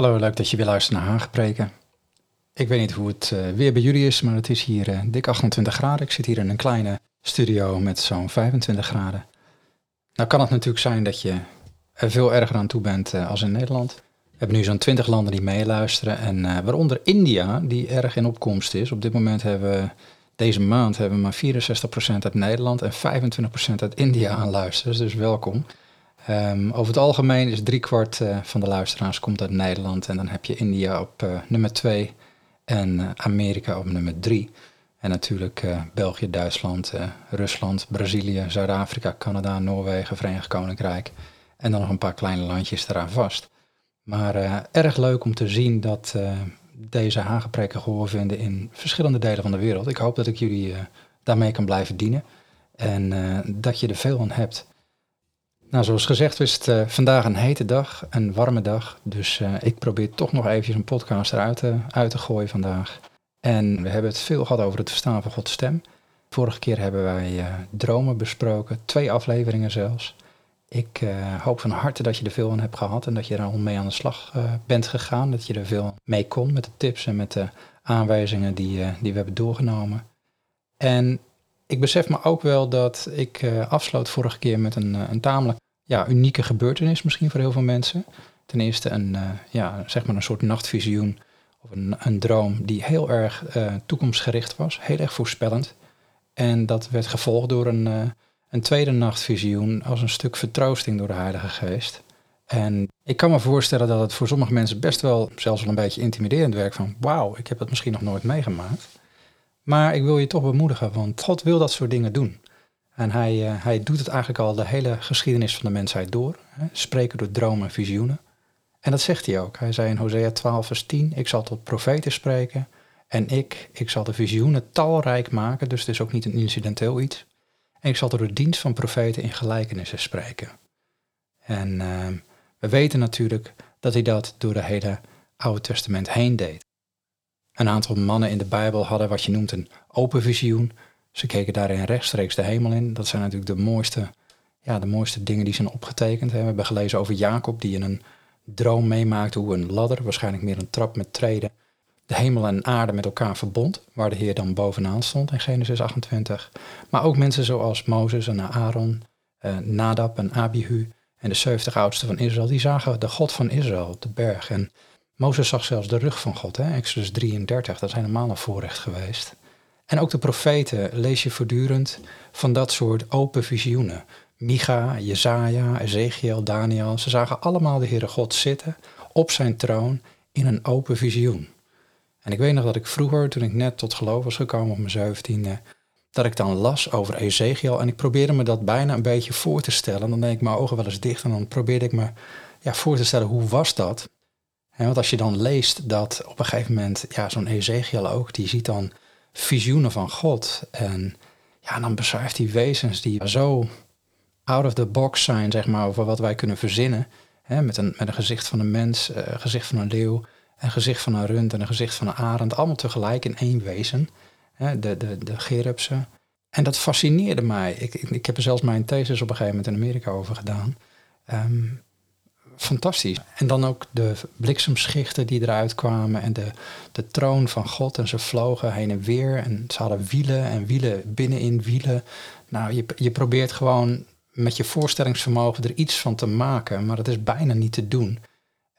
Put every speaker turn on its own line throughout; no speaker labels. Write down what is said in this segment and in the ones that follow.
Hallo, leuk dat je weer luistert naar Haagpreken. Ik weet niet hoe het uh, weer bij jullie is, maar het is hier uh, dik 28 graden. Ik zit hier in een kleine studio met zo'n 25 graden. Nou kan het natuurlijk zijn dat je er veel erger aan toe bent uh, als in Nederland. We hebben nu zo'n 20 landen die meeluisteren en waaronder India, die erg in opkomst is. Op dit moment hebben we, deze maand hebben we maar 64% uit Nederland en 25% uit India aan luisteren. Dus welkom. Um, over het algemeen is driekwart uh, van de luisteraars komt uit Nederland. En dan heb je India op uh, nummer 2 en uh, Amerika op nummer 3. En natuurlijk België, Duitsland, Rusland, Brazilië, Zuid-Afrika, Canada, Noorwegen, Verenigd Koninkrijk. En dan nog een paar kleine landjes eraan vast. Maar erg leuk om te zien dat deze hagepreken gehoor vinden in verschillende delen van de wereld. Ik hoop dat ik jullie daarmee kan blijven dienen. En dat je er veel aan hebt. Nou, zoals gezegd is het uh, vandaag een hete dag, een warme dag. Dus uh, ik probeer toch nog eventjes een podcast eruit te, uit te gooien vandaag. En we hebben het veel gehad over het verstaan van Gods stem. Vorige keer hebben wij dromen besproken, twee afleveringen zelfs. Ik hoop van harte dat je er veel aan hebt gehad en dat je er al mee aan de slag bent gegaan. Dat je er veel mee kon met de tips en met de aanwijzingen die, die we hebben doorgenomen. En ik besef me ook wel dat ik uh, afsloot vorige keer met een, uh, een tamelijk ja, unieke gebeurtenis misschien voor heel veel mensen. Ten eerste een, uh, ja, zeg maar een soort nachtvisioen of een, een droom die heel erg toekomstgericht was, heel erg voorspellend. En dat werd gevolgd door een, een tweede nachtvisioen als een stuk vertroosting door de Heilige Geest. En ik kan me voorstellen dat het voor sommige mensen best wel zelfs een beetje intimiderend werkt van wauw, ik heb het misschien nog nooit meegemaakt. Maar ik wil je toch bemoedigen, want God wil dat soort dingen doen. En hij, uh, hij doet het eigenlijk al de hele geschiedenis van de mensheid door. Hè? Spreken door dromen en visioenen. En dat zegt hij ook. Hij zei in Hosea 12 vers 10, ik zal tot profeten spreken. En ik, ik zal de visioenen talrijk maken, dus het is ook niet een incidenteel iets. En ik zal door de dienst van profeten in gelijkenissen spreken. En uh, we weten natuurlijk dat hij dat door de hele Oude Testament heen deed. Een aantal mannen in de Bijbel hadden wat je noemt een open visioen. Ze keken daarin rechtstreeks de hemel in. Dat zijn natuurlijk de mooiste, ja, de mooiste dingen die zijn opgetekend. We hebben gelezen over Jacob die in een droom meemaakte hoe een ladder, waarschijnlijk meer een trap met treden, de hemel en aarde met elkaar verbond, waar de Heer dan bovenaan stond in Genesis 28. Maar ook mensen zoals Mozes en Aaron, eh, Nadab en Abihu en de 70 oudsten van Israël, die zagen de God van Israël op de berg. En Mozes zag zelfs de rug van God, hè? Exodus 33, dat is helemaal een voorrecht geweest. En ook de profeten lees je voortdurend van dat soort open visioenen. Micha, Jezaja, Ezekiel, Daniel, ze zagen allemaal de Heere God zitten op zijn troon in een open visioen. En ik weet nog dat ik vroeger, toen ik net tot geloof was gekomen op mijn zeventiende, dat ik dan las over Ezekiel en ik probeerde me dat bijna een beetje voor te stellen. Dan deed ik mijn ogen wel eens dicht en dan probeerde ik me ja, voor te stellen hoe was dat want als je dan leest dat op een gegeven moment, ja, zo'n Ezekiel ook, die ziet dan visioenen van God. En ja, dan beschrijft hij wezens die zo out of the box zijn, zeg maar, over wat wij kunnen verzinnen. Hè, met, een, met een gezicht van een mens, een uh, gezicht van een leeuw, een gezicht van een rund en een gezicht van een arend. Allemaal tegelijk in één wezen. Hè, de, de, de. En dat fascineerde mij. Ik, ik, ik, heb er zelfs mijn thesis op een gegeven moment in Amerika over gedaan. Um, fantastisch. En dan ook de bliksemschichten die eruit kwamen en de, de troon van God. En ze vlogen heen en weer en ze hadden wielen en wielen binnenin wielen. Nou, je, je probeert gewoon met je voorstellingsvermogen er iets van te maken, maar dat is bijna niet te doen.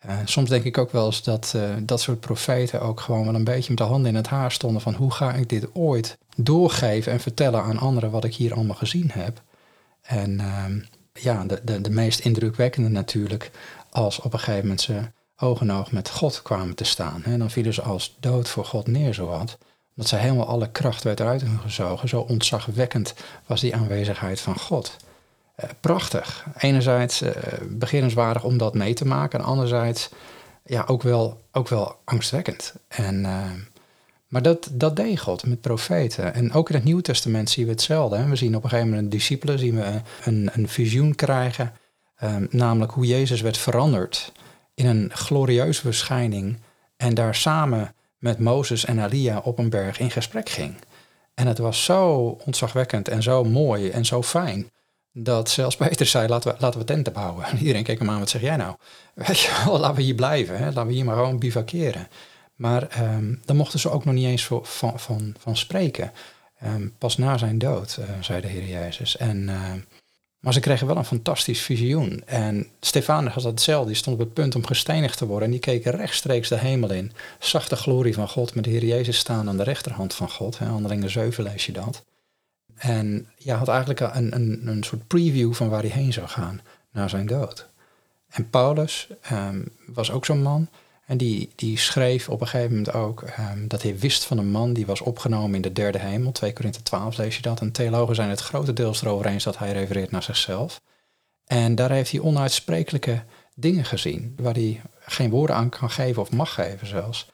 Uh, soms denk ik ook wel eens dat uh, dat soort profeten ook gewoon wel een beetje met de handen in het haar stonden van hoe ga ik dit ooit doorgeven en vertellen aan anderen wat ik hier allemaal gezien heb. En uh, ja, de, de, meest indrukwekkende natuurlijk, als op een gegeven moment ze oog en oog met God kwamen te staan. Hè, dan vielen ze als dood voor God neer, zowat. Omdat ze helemaal alle kracht werd eruit hun gezogen. Zo ontzagwekkend was die aanwezigheid van God. prachtig. Enerzijds uh, begerenswaardig om dat mee te maken. En anderzijds ja, ook, wel, ook wel angstwekkend. En, maar dat, dat deed God met profeten. En ook in het Nieuwe Testament zien we hetzelfde. Hè? We zien op een gegeven moment een discipelen zien we een, een visioen krijgen. Ehm, namelijk hoe Jezus werd veranderd in een glorieuze verschijning. En daar samen met Mozes en Elia op een berg in gesprek ging. En het was zo ontzagwekkend en zo mooi en zo fijn. Dat zelfs Peter zei, laten we, laten we tenten bouwen. En iedereen keek hem aan, wat zeg jij nou? Weet je wel, laten we hier blijven. Hè? Laten we hier maar gewoon bivakeren. Maar um, daar mochten ze ook nog niet eens van, van, van, spreken. Ehm, pas na zijn dood, uh, zei de Heer Jezus. En, uh, maar ze kregen wel een fantastisch visioen. En Stefanus had hetzelfde. Die stond op het punt om gestenigd te worden. En die keek rechtstreeks de hemel in. Zag de glorie van God met de Heer Jezus staan aan de rechterhand van God. Hè, handelingen 7 lees je dat. En ja, had eigenlijk een, een, een soort preview van waar hij heen zou gaan na zijn dood. En Paulus was ook zo'n man. En die, die schreef op een gegeven moment ook um, dat hij wist van een man die was opgenomen in de derde hemel. 2 Korinthe 12 lees je dat. En theologen zijn het grotendeels erover eens dat hij refereert naar zichzelf. En daar heeft hij onuitsprekelijke dingen gezien, waar hij geen woorden aan kan geven of mag geven zelfs.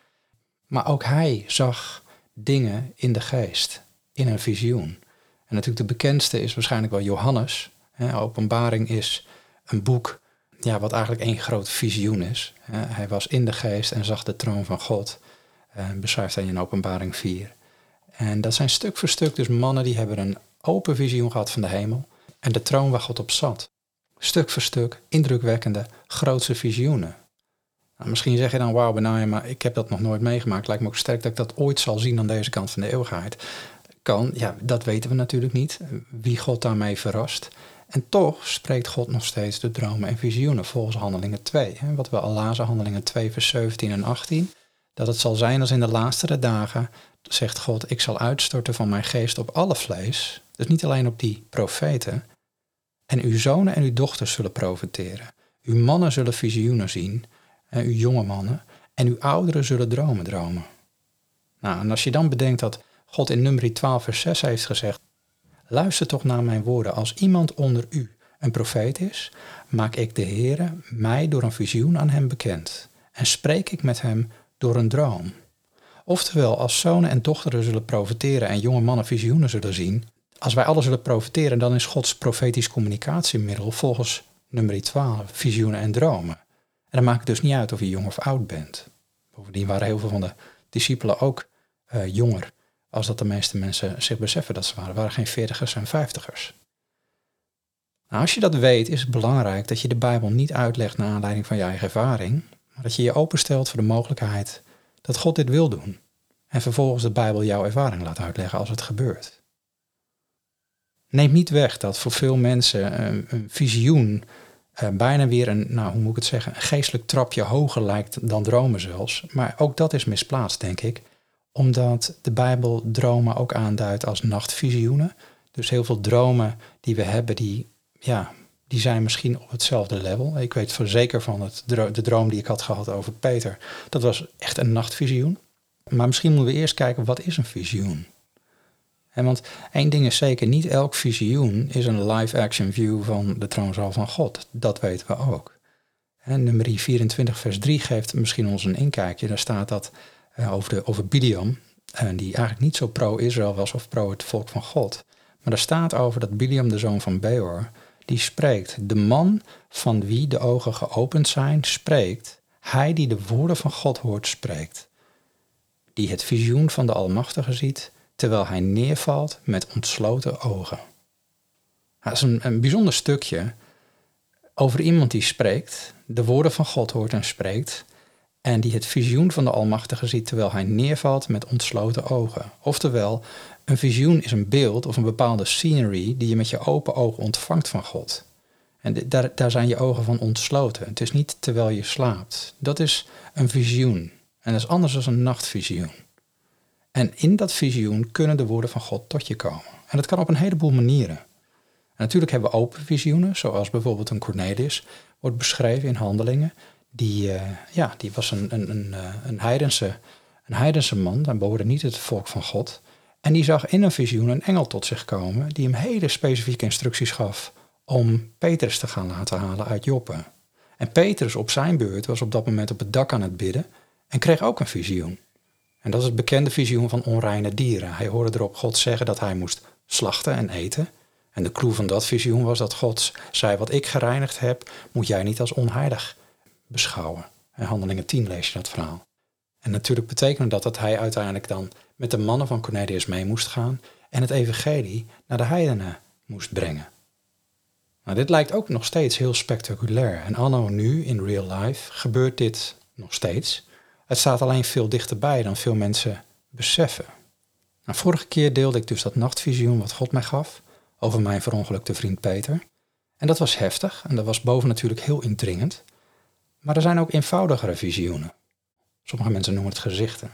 Maar ook hij zag dingen in de geest, in een visioen. En natuurlijk de bekendste is waarschijnlijk wel Johannes. Openbaring is een boek ja, wat eigenlijk één groot visioen is. hij was in de geest en zag de troon van God. Uh, beschrijft hij in openbaring 4. En dat zijn stuk voor stuk dus mannen die hebben een open visioen gehad van de hemel. En de troon waar God op zat. Stuk voor stuk, indrukwekkende, grootse visioenen. Nou, misschien zeg je dan, wauw Benaya, maar ik heb dat nog nooit meegemaakt. Lijkt me ook sterk dat ik dat ooit zal zien aan deze kant van de eeuwigheid. Kan, ja, dat weten we natuurlijk niet. Wie God daarmee verrast. En toch spreekt God nog steeds de dromen en visioenen volgens Handelingen 2. Hè, wat we al lazen, Handelingen 2, vers 17 en 18. Dat het zal zijn als in de laatste dagen, zegt God, ik zal uitstorten van mijn geest op alle vlees. Dus niet alleen op die profeten. En uw zonen en uw dochters zullen profeteren. Uw mannen zullen visioenen zien, en uw jonge mannen. En uw ouderen zullen dromen dromen. Nou, en als je dan bedenkt dat God in nummer 12 vers 6 heeft gezegd, Luister toch naar mijn woorden. Als iemand onder u een profeet is, maak ik de Heere mij door een visioen aan hem bekend. En spreek ik met hem door een droom. Oftewel, als zonen en dochteren zullen profeteren en jonge mannen visioenen zullen zien, als wij alle zullen profeteren, dan is Gods profetisch communicatiemiddel volgens nummer 12 visioenen en dromen. En dan maakt het dus niet uit of je jong of oud bent. Bovendien waren heel veel van de discipelen ook uh, jonger als dat de meeste mensen zich beseffen dat ze waren. waren geen veertigers en vijftigers. Nou, als je dat weet, is het belangrijk dat je de Bijbel niet uitlegt naar aanleiding van je eigen ervaring, maar dat je je openstelt voor de mogelijkheid dat God dit wil doen. En vervolgens de Bijbel jouw ervaring laat uitleggen als het gebeurt. Neem niet weg dat voor veel mensen een, visioen uh, bijna weer een, nou hoe moet ik het zeggen, een geestelijk trapje hoger lijkt dan dromen zelfs. Maar ook dat is misplaatst, denk ik omdat de Bijbel dromen ook aanduidt als nachtvisioenen. Dus heel veel dromen die we hebben, die, ja, die zijn misschien op hetzelfde level. Ik weet voor zeker van het, de droom die ik had gehad over Peter. Dat was echt een nachtvisioen. Maar misschien moeten we eerst kijken, wat is een visioen? En want één ding is zeker, niet elk visioen is een live-action view van de troonzaal van God. Dat weten we ook. En nummer 24 vers 3 geeft misschien ons een inkijkje. Daar staat dat uh, over, de, over Biliam, uh, die eigenlijk niet zo pro-Israël was of pro het volk van God. Maar er staat over dat Biliam, de zoon van Beor, die spreekt. De man van wie de ogen geopend zijn, spreekt. Hij die de woorden van God hoort, spreekt. Die het visioen van de Almachtige ziet, terwijl hij neervalt met ontsloten ogen. Dat is een, een bijzonder stukje over iemand die spreekt, de woorden van God hoort en spreekt, en die het visioen van de Almachtige ziet terwijl hij neervalt met ontsloten ogen. Oftewel, een visioen is een beeld of een bepaalde scenery die je met je open ogen ontvangt van God. En daar, daar zijn je ogen van ontsloten. Het is niet terwijl je slaapt. Dat is een visioen. En dat is anders dan een nachtvisioen. En in dat visioen kunnen de woorden van God tot je komen. En dat kan op een heleboel manieren. En natuurlijk hebben we open visioenen, zoals bijvoorbeeld een Cornelius, wordt beschreven in handelingen die, uh, ja, die was een, een, een, eh, een, heidense, een heidense man, dan behoorde niet het volk van God. En die zag in een visioen een engel tot zich komen, die hem hele specifieke instructies gaf om Petrus te gaan laten halen uit Joppe. En Petrus op zijn beurt was op dat moment op het dak aan het bidden en kreeg ook een visioen. En dat is het bekende visioen van onreine dieren. Hij hoorde erop God zeggen dat hij moest slachten en eten. En de clue van dat visioen was dat God zei: Wat ik gereinigd heb, moet jij niet als onheilig beschouwen. In Handelingen 10 lees je dat verhaal. En natuurlijk betekende dat dat hij uiteindelijk dan met de mannen van Cornelius mee moest gaan en het evangelie naar de heidenen moest brengen. Nou, dit lijkt ook nog steeds heel spectaculair. En anno nu, in real life, gebeurt dit nog steeds. Het staat alleen veel dichterbij dan veel mensen beseffen. Nou, vorige keer deelde ik dus dat nachtvisioen wat God mij gaf over mijn verongelukte vriend Peter. En dat was heftig en dat was boven natuurlijk heel indringend. Maar er zijn ook eenvoudigere visioenen. Sommige mensen noemen het gezichten.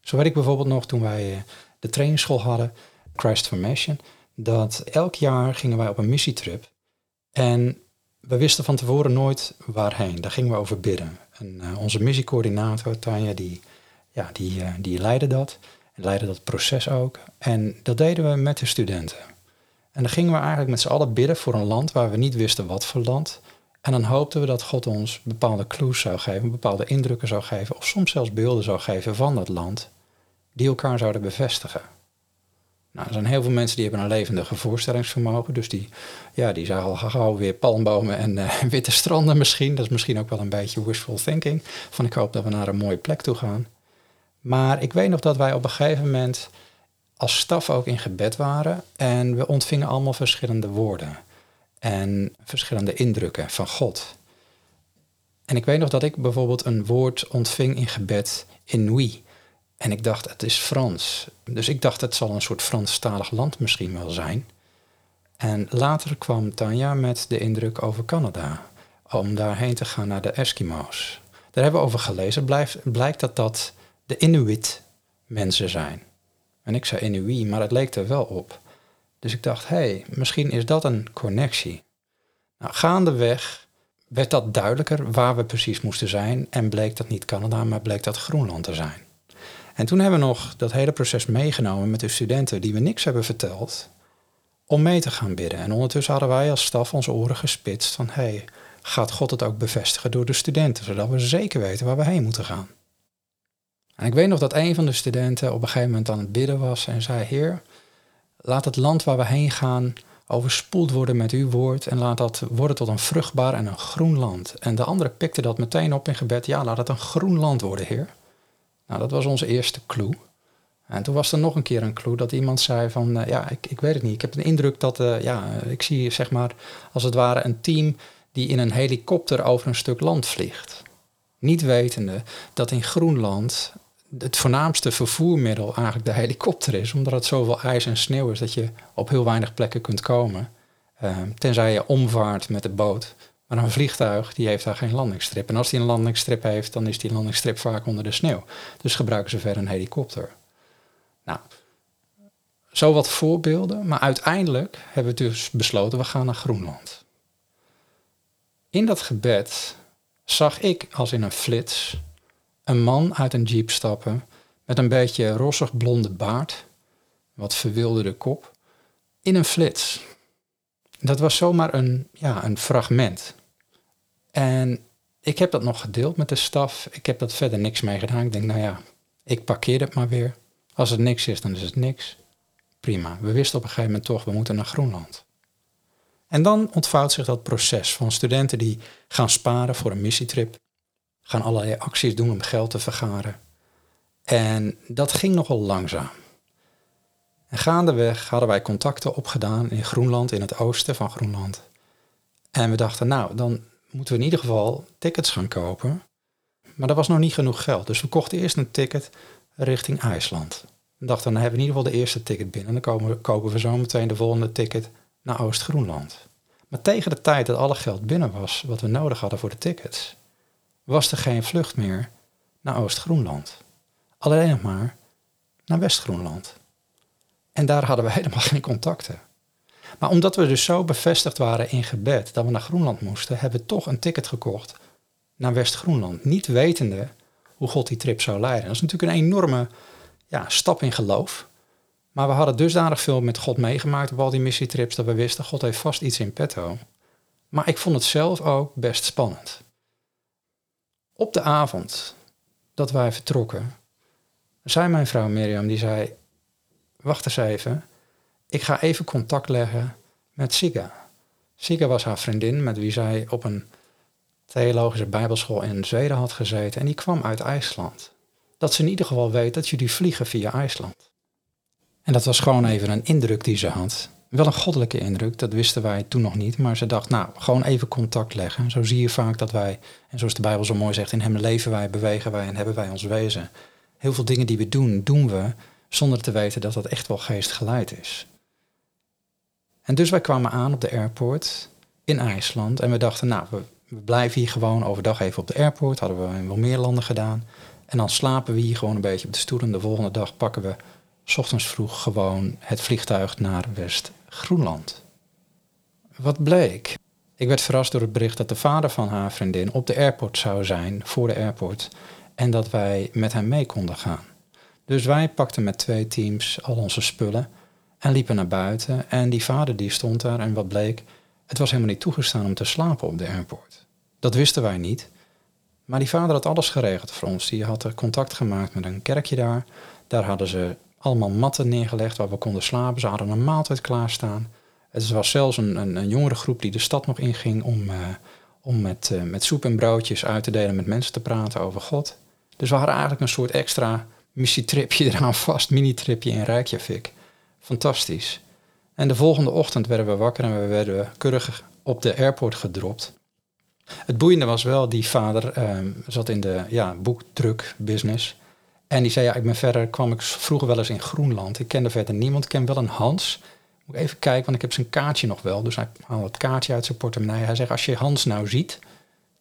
Zo weet ik bijvoorbeeld nog toen wij eh, de trainingsschool hadden, Christ Formation, dat elk jaar gingen wij op een missietrip. En we wisten van tevoren nooit waarheen. Daar gingen we over bidden. En uh, onze missiecoördinator, Tanja, die, ja, die, uh, die leidde dat. En leidde dat proces ook. En dat deden we met de studenten. En dan gingen we eigenlijk met z'n allen bidden voor een land waar we niet wisten wat voor land. En dan hoopten we dat God ons bepaalde clues zou geven, bepaalde indrukken zou geven, of soms zelfs beelden zou geven van dat land, die elkaar zouden bevestigen. Nou, er zijn heel veel mensen die hebben een levendige voorstellingsvermogen, dus die, ja, die zagen al gauw weer palmbomen en uh, witte stranden misschien. Dat is misschien ook wel een beetje wishful thinking, van ik hoop dat we naar een mooie plek toe gaan. Maar ik weet nog dat wij op een gegeven moment als staf ook in gebed waren en we ontvingen allemaal verschillende woorden en verschillende indrukken van God. En ik weet nog dat ik bijvoorbeeld een woord ontving in gebed in Nui. En ik dacht, het is Frans. Dus ik dacht, het zal een soort Franstalig land misschien wel zijn. En later kwam Tanja met de indruk over Canada. Om daarheen te gaan naar de Eskimo's. Daar hebben we over gelezen. Blijft, blijkt dat dat de Inuit mensen zijn. En ik zei Inuit, maar het leek er wel op. Dus ik dacht, hé, hey, misschien is dat een connectie. Nou, gaandeweg werd dat duidelijker waar we precies moesten zijn en bleek dat niet Canada, maar bleek dat Groenland te zijn. En toen hebben we nog dat hele proces meegenomen met de studenten die we niks hebben verteld, om mee te gaan bidden. En ondertussen hadden wij als staf onze oren gespitst van, hé, hey, gaat God het ook bevestigen door de studenten, zodat we zeker weten waar we heen moeten gaan. En ik weet nog dat een van de studenten op een gegeven moment aan het bidden was en zei, Heer, Laat het land waar we heen gaan overspoeld worden met uw woord en laat dat worden tot een vruchtbaar en een groen land. En de andere pikte dat meteen op in gebed. Ja, laat het een groen land worden, Heer. Nou, dat was onze eerste clue. En toen was er nog een keer een clue dat iemand zei van, uh, ja, ik, ik weet het niet. Ik heb de indruk dat, uh, ja, ik zie zeg maar als het ware een team die in een helikopter over een stuk land vliegt. Niet wetende dat in Groenland het voornaamste vervoermiddel eigenlijk de helikopter is, omdat het zoveel ijs en sneeuw is dat je op heel weinig plekken kunt komen. Uh, tenzij je omvaart met de boot. Maar een vliegtuig die heeft daar geen landingsstrip. En als die een landingsstrip heeft, dan is die landingsstrip vaak onder de sneeuw. Dus gebruiken ze verder een helikopter. Nou, zo wat voorbeelden. Maar uiteindelijk hebben we dus besloten, we gaan naar Groenland. In dat gebed zag ik als in een flits een man uit een jeep stappen met een beetje rossig blonde baard, wat verwilderde kop, in een flits. Dat was zomaar een, ja, een fragment. En ik heb dat nog gedeeld met de staf. Ik heb dat verder niks mee gedaan. Ik denk, nou ja, ik parkeer het maar weer. Als het niks is, dan is het niks. Prima. We wisten op een gegeven moment toch, we moeten naar Groenland. En dan ontvouwt zich dat proces van studenten die gaan sparen voor een missietrip gaan allerlei acties doen om geld te vergaren. En dat ging nogal langzaam. En gaandeweg hadden wij contacten opgedaan in Groenland, in het oosten van Groenland. En we dachten, nou, dan moeten we in ieder geval tickets gaan kopen. Maar er was nog niet genoeg geld. Dus we kochten eerst een ticket richting IJsland. We dachten, dan hebben we in ieder geval de eerste ticket binnen. En dan kopen, kopen we zo meteen de volgende ticket naar Oost-Groenland. Maar tegen de tijd dat alle geld binnen was wat we nodig hadden voor de tickets, was er geen vlucht meer naar Oost-Groenland. Alleen nog maar naar West-Groenland. En daar hadden we helemaal geen contacten. Maar omdat we dus zo bevestigd waren in gebed dat we naar Groenland moesten, hebben we toch een ticket gekocht naar West-Groenland. Niet wetende hoe God die trip zou leiden. Dat is natuurlijk een enorme ja, stap in geloof. Maar we hadden dusdanig veel met God meegemaakt op al die missietrips dat we wisten, God heeft vast iets in petto. Maar ik vond het zelf ook best spannend. Op de avond dat wij vertrokken, zei mijn vrouw Mirjam, die zei, wacht eens even, ik ga even contact leggen met Siga. Siga was haar vriendin met wie zij op een theologische bijbelschool in Zweden had gezeten en die kwam uit IJsland. Dat ze in ieder geval weet dat jullie vliegen via IJsland. En dat was gewoon even een indruk die ze had. Wel een goddelijke indruk, dat wisten wij toen nog niet. Maar ze dacht, nou, gewoon even contact leggen. Zo zie je vaak dat wij, en zoals de Bijbel zo mooi zegt, in hem leven wij, bewegen wij en hebben wij ons wezen. Heel veel dingen die we doen, doen we zonder te weten dat dat echt wel geestgeleid is. En dus wij kwamen aan op de airport in IJsland en we dachten, nou, we, blijven hier gewoon overdag even op de airport. Hadden we in wel meer landen gedaan. En dan slapen we hier gewoon een beetje op de stoel. En de volgende dag pakken we ochtends vroeg gewoon het vliegtuig naar West-Groenland. Wat bleek? Ik werd verrast door het bericht dat de vader van haar vriendin op de airport zou zijn, voor de airport, en dat wij met hem mee konden gaan. Dus wij pakten met twee teams al onze spullen en liepen naar buiten. En die vader die stond daar en wat bleek, het was helemaal niet toegestaan om te slapen op de airport. Dat wisten wij niet. Maar die vader had alles geregeld voor ons. Die had contact gemaakt met een kerkje daar. Daar hadden ze allemaal matten neergelegd waar we konden slapen. Ze hadden een maaltijd klaarstaan. Het was zelfs een, een, een jongere groep die de stad nog inging om, uh, om met, uh, met soep en broodjes uit te delen met mensen te praten over God. Dus we hadden eigenlijk een soort extra missietripje eraan vast, mini-tripje in Reykjavik. Fantastisch. En de volgende ochtend werden we wakker en we werden keurig op de airport gedropt. Het boeiende was wel, die vader um, zat in de ja, boekdrukbusiness. En die zei, ja, ik ben verder, kwam ik vroeger wel eens in Groenland. Ik kende verder niemand, ik ken wel een Hans. Moet ik even kijken, want ik heb zijn kaartje nog wel. Dus hij haalde het kaartje uit zijn portemonnee. Hij zegt, als je Hans nou ziet,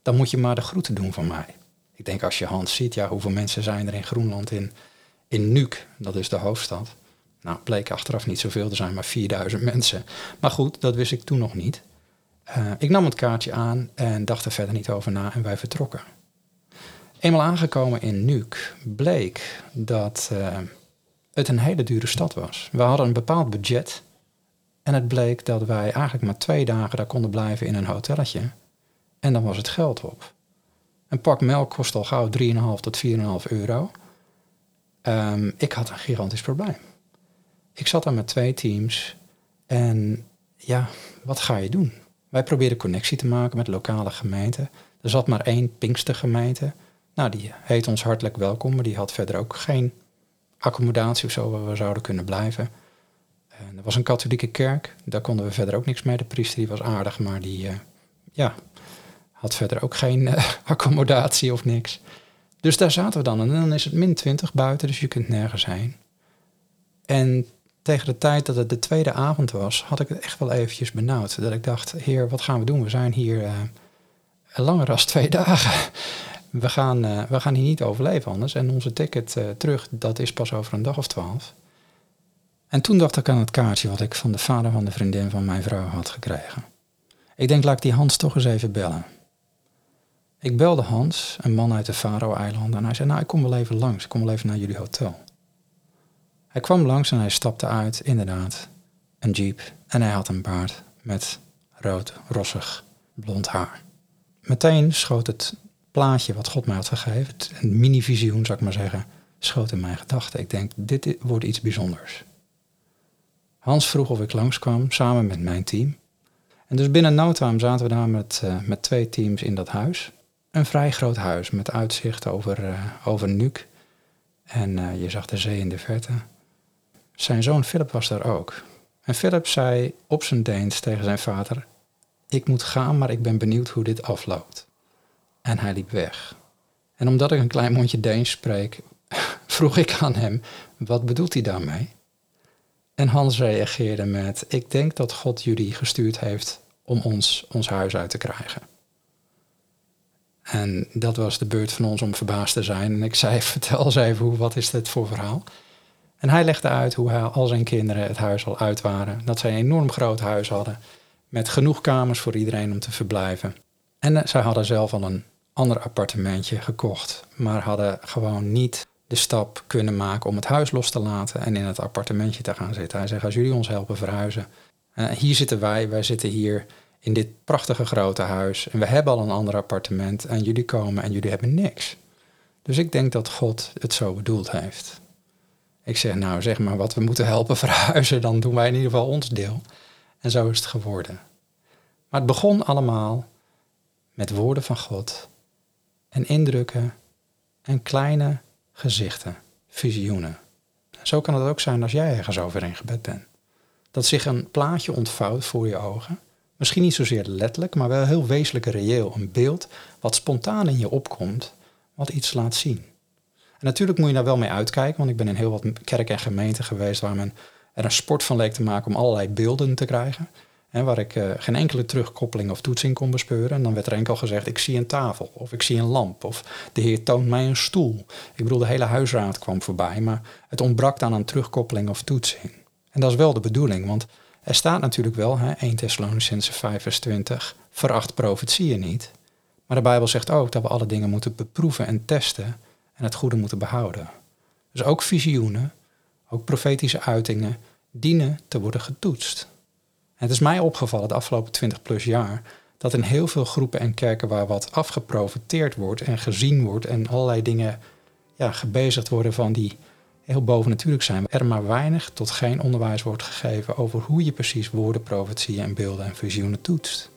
dan moet je maar de groeten doen van mij. Ik denk, als je Hans ziet, ja, hoeveel mensen zijn er in Groenland in, in Nuuk, dat is de hoofdstad. Nou, bleek achteraf niet zoveel, er zijn maar 4000 mensen. Maar goed, dat wist ik toen nog niet. Uh, ik nam het kaartje aan en dacht er verder niet over na en wij vertrokken. Eenmaal aangekomen in Nuuk bleek dat uh, het een hele dure stad was. We hadden een bepaald budget en het bleek dat wij eigenlijk maar twee dagen daar konden blijven in een hotelletje. En dan was het geld op. Een pak melk kost al gauw 3,5 tot 4,5 euro. Um, ik had een gigantisch probleem. Ik zat daar met twee teams en ja, wat ga je doen? Wij probeerden connectie te maken met lokale gemeenten. Er zat maar één Pinkstergemeente. Nou, die heet ons hartelijk welkom, maar die had verder ook geen accommodatie of zo waar we zouden kunnen blijven. En er was een katholieke kerk, daar konden we verder ook niks mee. De priester die was aardig, maar die uh, ja, had verder ook geen uh, accommodatie of niks. Dus daar zaten we dan en dan is het min 20 buiten, dus je kunt nergens heen. En tegen de tijd dat het de tweede avond was, had ik het echt wel eventjes benauwd. Dat ik dacht, heer, wat gaan we doen? We zijn hier uh, langer dan twee dagen. We gaan, uh, we gaan hier niet overleven anders. En onze ticket uh, terug, dat is pas over een dag of twaalf. En toen dacht ik aan het kaartje wat ik van de vader van de vriendin van mijn vrouw had gekregen. Ik denk, laat ik die Hans toch eens even bellen. Ik belde Hans, een man uit de Faro-eilanden, en hij zei, nou, ik kom wel even langs. Ik kom wel even naar jullie hotel. Hij kwam langs en hij stapte uit, inderdaad, een jeep. En hij had een baard met rood, rossig, blond haar. Meteen schoot het plaatje wat God mij had gegeven, een mini-visioen zou ik maar zeggen, schoot in mijn gedachten. Ik denk, dit wordt iets bijzonders. Hans vroeg of ik langskwam, samen met mijn team. En dus binnen no zaten we daar met, uh, met twee teams in dat huis. Een vrij groot huis met uitzicht over, uh, over Nuuk. En uh, je zag de zee in de verte. Zijn zoon Philip was daar ook. En Philip zei op zijn Deens tegen zijn vader: Ik moet gaan, maar ik ben benieuwd hoe dit afloopt. En hij liep weg. En omdat ik een klein mondje Deens spreek, vroeg ik aan hem: Wat bedoelt hij daarmee? En Hans reageerde met: Ik denk dat God jullie gestuurd heeft om ons ons huis uit te krijgen. En dat was de beurt van ons om verbaasd te zijn. En ik zei: Vertel eens even, wat is dit voor verhaal? En hij legde uit hoe hij, al zijn kinderen het huis al uit waren. Dat zij een enorm groot huis hadden. Met genoeg kamers voor iedereen om te verblijven. En zij hadden zelf al een ander appartementje gekocht. Maar hadden gewoon niet de stap kunnen maken om het huis los te laten en in het appartementje te gaan zitten. Hij zegt, als jullie ons helpen verhuizen. Uh, hier zitten wij, wij zitten hier in dit prachtige grote huis en we hebben al een ander appartement en jullie komen en jullie hebben niks. Dus ik denk dat God het zo bedoeld heeft. Ik zeg, nou zeg maar wat we moeten helpen verhuizen, dan doen wij in ieder geval ons deel. En zo is het geworden. Maar het begon allemaal met woorden van God en indrukken en kleine gezichten, visioenen. Zo kan het ook zijn als jij ergens over in gebed bent. Dat zich een plaatje ontvouwt voor je ogen. Misschien niet zozeer letterlijk, maar wel heel wezenlijk en reëel. Een beeld wat spontaan in je opkomt, wat iets laat zien. En natuurlijk moet je daar wel mee uitkijken, want ik ben in heel wat kerken en gemeenten geweest waar men er een sport van leek te maken om allerlei beelden te krijgen. Waar ik uh, geen enkele terugkoppeling of toetsing kon bespeuren. En dan werd er enkel gezegd, ik zie een tafel, of ik zie een lamp, of de Heer toont mij een stoel. Ik bedoel, de hele huisraad kwam voorbij, maar het ontbrak dan aan terugkoppeling of toetsing. En dat is wel de bedoeling, want er staat natuurlijk wel, hè, 1 Thessalonicense 5 vers 20, veracht profetieën niet. Maar de Bijbel zegt ook dat we alle dingen moeten beproeven en testen en het goede moeten behouden. Dus ook visioenen, ook profetische uitingen, dienen te worden getoetst. Het is mij opgevallen de afgelopen 20 plus jaar dat in heel veel groepen en kerken waar wat afgeprofiteerd wordt en gezien wordt en allerlei dingen ja, gebezigd worden van die heel bovennatuurlijk zijn, er maar weinig tot geen onderwijs wordt gegeven over hoe je precies woorden, profetieën en beelden en visioenen toetst.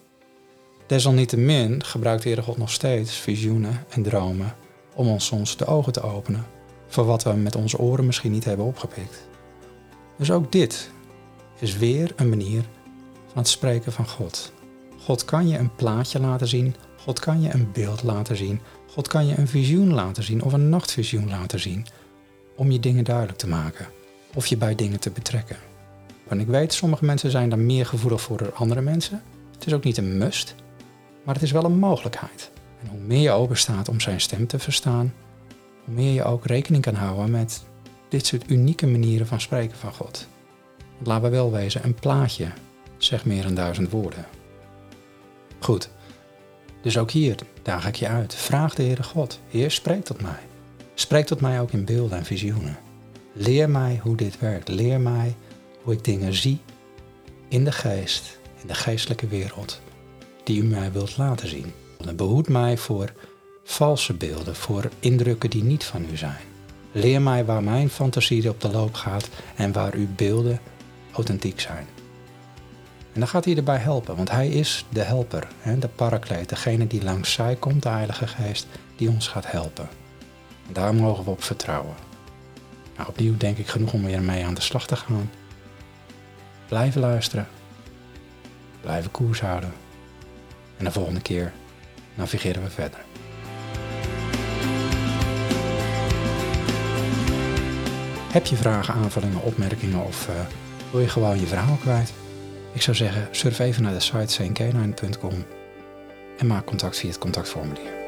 Desalniettemin gebruikt Heere God nog steeds visioenen en dromen om ons soms de ogen te openen voor wat we met onze oren misschien niet hebben opgepikt. Dus ook dit is weer een manier van het spreken van God. God kan je een plaatje laten zien, God kan je een beeld laten zien, God kan je een visioen laten zien of een nachtvisioen laten zien om je dingen duidelijk te maken of je bij dingen te betrekken. En ik weet, sommige mensen zijn daar meer gevoelig voor dan andere mensen. Het is ook niet een must, maar het is wel een mogelijkheid. En hoe meer je open staat om zijn stem te verstaan, hoe meer je ook rekening kan houden met dit soort unieke manieren van spreken van God. Want laten we wel wezen, een plaatje zegt meer dan duizend woorden. Goed, dus ook hier daag ik je uit. Vraag de Heere God, Heer, spreek tot mij. Spreek tot mij ook in beelden en visioenen. Leer mij hoe dit werkt. Leer mij hoe ik dingen zie in de geest, in de geestelijke wereld, die u mij wilt laten zien. En behoed mij voor valse beelden, voor indrukken die niet van u zijn. Leer mij waar mijn fantasie op de loop gaat en waar uw beelden authentiek zijn. En dan gaat hij erbij helpen, want hij is de helper, de parakleet, degene die langs zij komt, de Heilige Geest, die ons gaat helpen. En daar mogen we op vertrouwen. Nou, opnieuw denk ik genoeg om weer mee aan de slag te gaan. Blijven luisteren. Blijven koers houden. En de volgende keer navigeren we verder. Heb je vragen, aanvullingen, opmerkingen of uh, wil je gewoon je verhaal kwijt? Ik zou zeggen, surf even naar de site saintcanine.com en maak contact via het contactformulier.